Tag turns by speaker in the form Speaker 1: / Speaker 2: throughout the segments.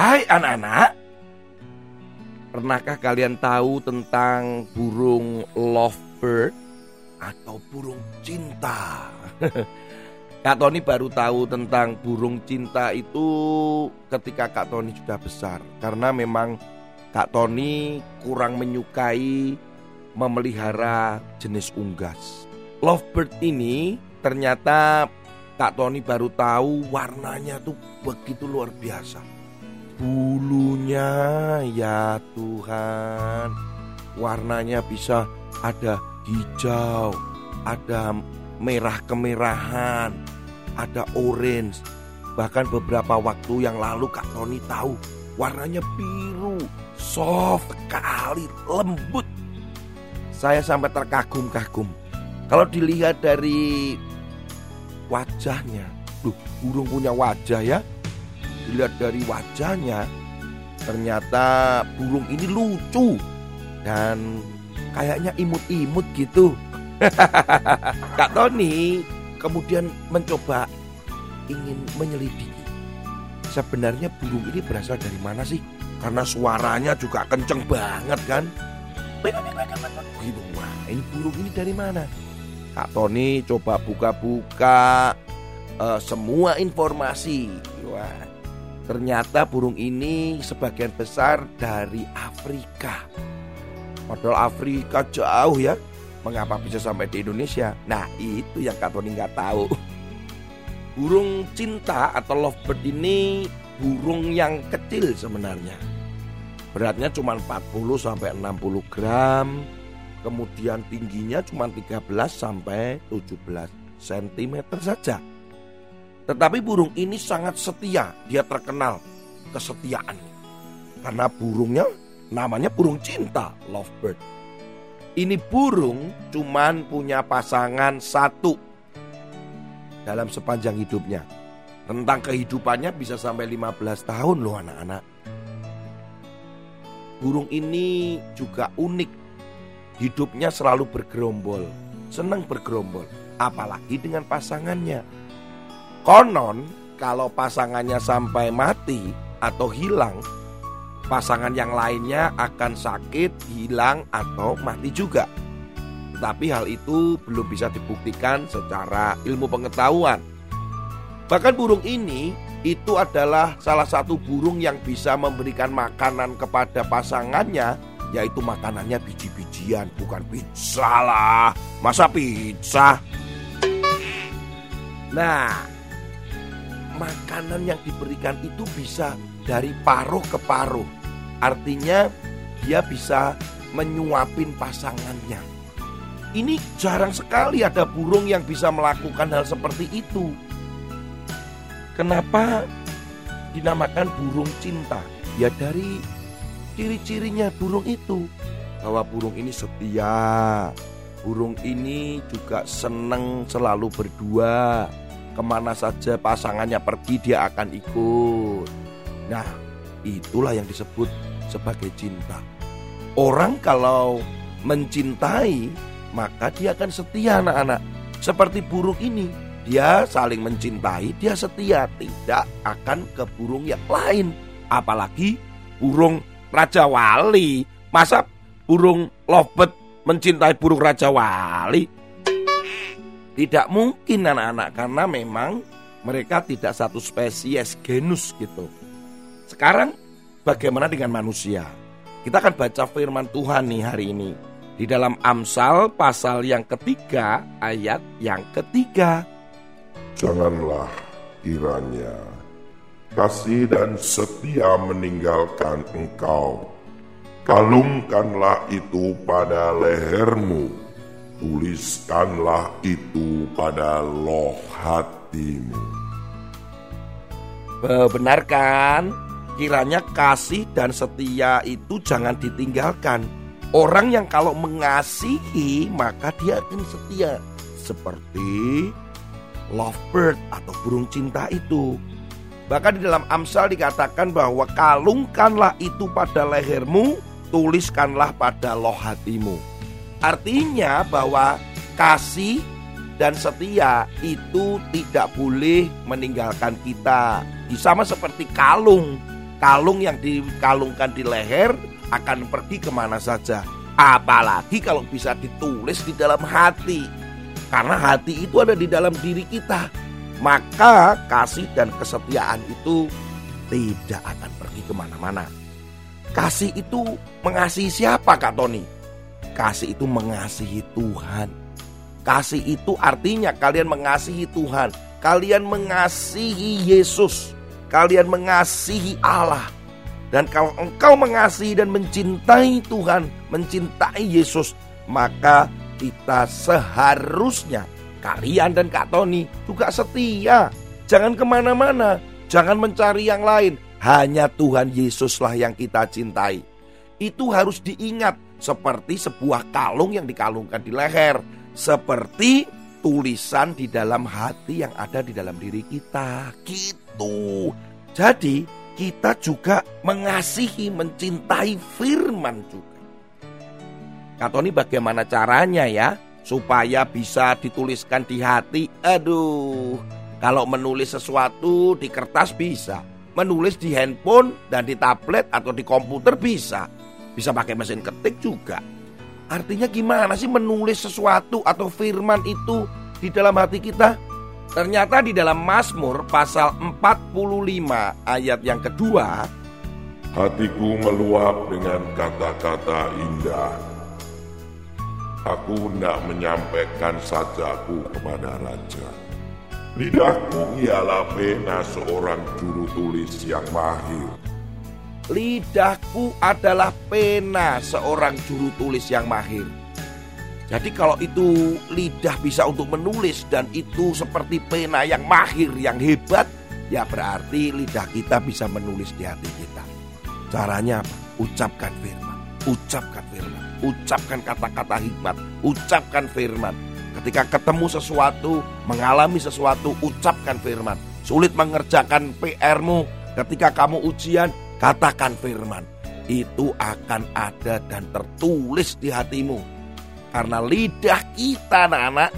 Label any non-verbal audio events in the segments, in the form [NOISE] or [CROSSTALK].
Speaker 1: Hai anak-anak, pernahkah kalian tahu tentang burung lovebird atau burung cinta? [LAUGHS] Kak Tony baru tahu tentang burung cinta itu ketika Kak Tony sudah besar. Karena memang Kak Tony kurang menyukai memelihara jenis unggas. Lovebird ini ternyata Kak Tony baru tahu warnanya tuh begitu luar biasa bulunya ya Tuhan. Warnanya bisa ada hijau ada merah kemerahan ada orange. Bahkan beberapa waktu yang lalu Kak Tony tahu warnanya biru soft sekali lembut. Saya sampai terkagum-kagum. Kalau dilihat dari wajahnya Duh, burung punya wajah ya dilihat dari wajahnya ternyata burung ini lucu dan kayaknya imut-imut gitu. [LAUGHS] Kak Tony kemudian mencoba ingin menyelidiki sebenarnya burung ini berasal dari mana sih? Karena suaranya juga kenceng banget kan. Wah ini burung ini dari mana? Kak Tony coba buka-buka uh, semua informasi. Wah, Ternyata burung ini sebagian besar dari Afrika. Padahal Afrika jauh ya. Mengapa bisa sampai di Indonesia? Nah itu yang Kak Tony nggak tahu. Burung cinta atau lovebird ini burung yang kecil sebenarnya. Beratnya cuma 40 sampai 60 gram. Kemudian tingginya cuma 13 sampai 17 cm saja. Tetapi burung ini sangat setia, dia terkenal kesetiaan. Karena burungnya namanya burung cinta, lovebird. Ini burung cuman punya pasangan satu dalam sepanjang hidupnya. Tentang kehidupannya bisa sampai 15 tahun loh anak-anak. Burung ini juga unik. Hidupnya selalu bergerombol, senang bergerombol, apalagi dengan pasangannya. Konon kalau pasangannya sampai mati atau hilang, pasangan yang lainnya akan sakit, hilang, atau mati juga. Tapi hal itu belum bisa dibuktikan secara ilmu pengetahuan. Bahkan burung ini itu adalah salah satu burung yang bisa memberikan makanan kepada pasangannya yaitu makanannya biji-bijian bukan pizza lah masa pizza nah makanan yang diberikan itu bisa dari paruh ke paruh. Artinya dia bisa menyuapin pasangannya. Ini jarang sekali ada burung yang bisa melakukan hal seperti itu. Kenapa dinamakan burung cinta? Ya dari ciri-cirinya burung itu. Bahwa burung ini setia, burung ini juga senang selalu berdua, Ke mana saja pasangannya pergi dia akan ikut. Nah itulah yang disebut sebagai cinta. Orang kalau mencintai maka dia akan setia anak-anak. Seperti burung ini, dia saling mencintai, dia setia, tidak akan ke burung yang lain. Apalagi burung Raja Wali. Masa burung lovebird mencintai burung Raja Wali? Tidak mungkin anak-anak karena memang mereka tidak satu spesies genus gitu. Sekarang bagaimana dengan manusia? Kita akan baca firman Tuhan nih hari ini. Di dalam Amsal pasal yang ketiga ayat yang ketiga.
Speaker 2: Janganlah kiranya kasih dan setia meninggalkan engkau. Kalungkanlah itu pada lehermu tuliskanlah itu pada loh hatimu.
Speaker 1: Benar? Kiranya kasih dan setia itu jangan ditinggalkan. Orang yang kalau mengasihi maka dia akan setia. Seperti lovebird atau burung cinta itu. Bahkan di dalam Amsal dikatakan bahwa kalungkanlah itu pada lehermu, tuliskanlah pada loh hatimu. Artinya bahwa kasih dan setia itu tidak boleh meninggalkan kita. Sama seperti kalung. Kalung yang dikalungkan di leher akan pergi ke mana saja. Apalagi kalau bisa ditulis di dalam hati. Karena hati itu ada di dalam diri kita. Maka kasih dan kesetiaan itu tidak akan pergi ke mana-mana. Kasih itu mengasihi siapa Kak Tony? Kasih itu mengasihi Tuhan. Kasih itu artinya kalian mengasihi Tuhan. Kalian mengasihi Yesus. Kalian mengasihi Allah dan kalau engkau mengasihi dan mencintai Tuhan, mencintai Yesus, maka kita seharusnya kalian dan Kak Tony juga setia. Jangan ke mana-mana, jangan mencari yang lain. Hanya Tuhan Yesuslah yang kita cintai. Itu harus diingat seperti sebuah kalung yang dikalungkan di leher. Seperti tulisan di dalam hati yang ada di dalam diri kita. Gitu. Jadi kita juga mengasihi, mencintai firman juga. Kata ini bagaimana caranya ya supaya bisa dituliskan di hati? Aduh, kalau menulis sesuatu di kertas bisa, menulis di handphone dan di tablet atau di komputer bisa, bisa pakai mesin ketik juga. Artinya gimana sih menulis sesuatu atau firman itu di dalam hati kita? Ternyata di dalam Mazmur pasal 45 ayat yang kedua
Speaker 2: Hatiku meluap dengan kata-kata indah Aku hendak menyampaikan sajaku kepada Raja Lidahku ialah pena seorang juru tulis yang mahir
Speaker 1: Lidahku adalah pena seorang juru tulis yang mahir jadi kalau itu lidah bisa untuk menulis dan itu seperti pena yang mahir, yang hebat, ya berarti lidah kita bisa menulis di hati kita. Caranya apa? Ucapkan firman, ucapkan firman, ucapkan kata-kata hikmat, ucapkan firman. Ketika ketemu sesuatu, mengalami sesuatu, ucapkan firman. Sulit mengerjakan PR-mu, ketika kamu ujian, katakan firman. Itu akan ada dan tertulis di hatimu karena lidah kita anak-anak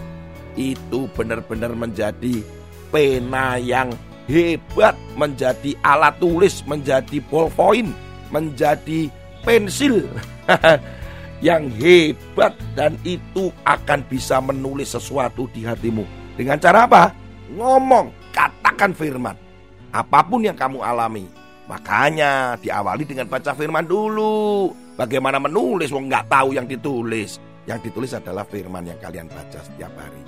Speaker 1: itu benar-benar menjadi pena yang hebat, menjadi alat tulis, menjadi ballpoint, menjadi pensil [LAUGHS] yang hebat dan itu akan bisa menulis sesuatu di hatimu. Dengan cara apa? Ngomong, katakan firman. Apa pun yang kamu alami. Makanya diawali dengan baca firman dulu. Bagaimana menulis, wong nggak tahu yang ditulis. Yang ditulis adalah firman yang kalian baca setiap hari.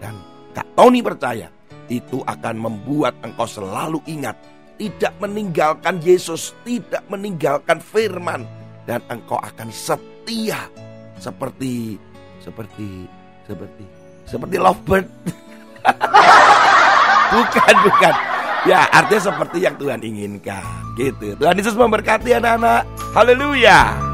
Speaker 1: Dan Kak Tony percaya itu akan membuat engkau selalu ingat tidak meninggalkan Yesus, tidak meninggalkan firman dan engkau akan setia seperti seperti seperti seperti lovebird. [LAUGHS] bukan, bukan. Ya, artinya seperti yang Tuhan inginkan. Gitu. Tuhan Yesus memberkati anak-anak. Haleluya.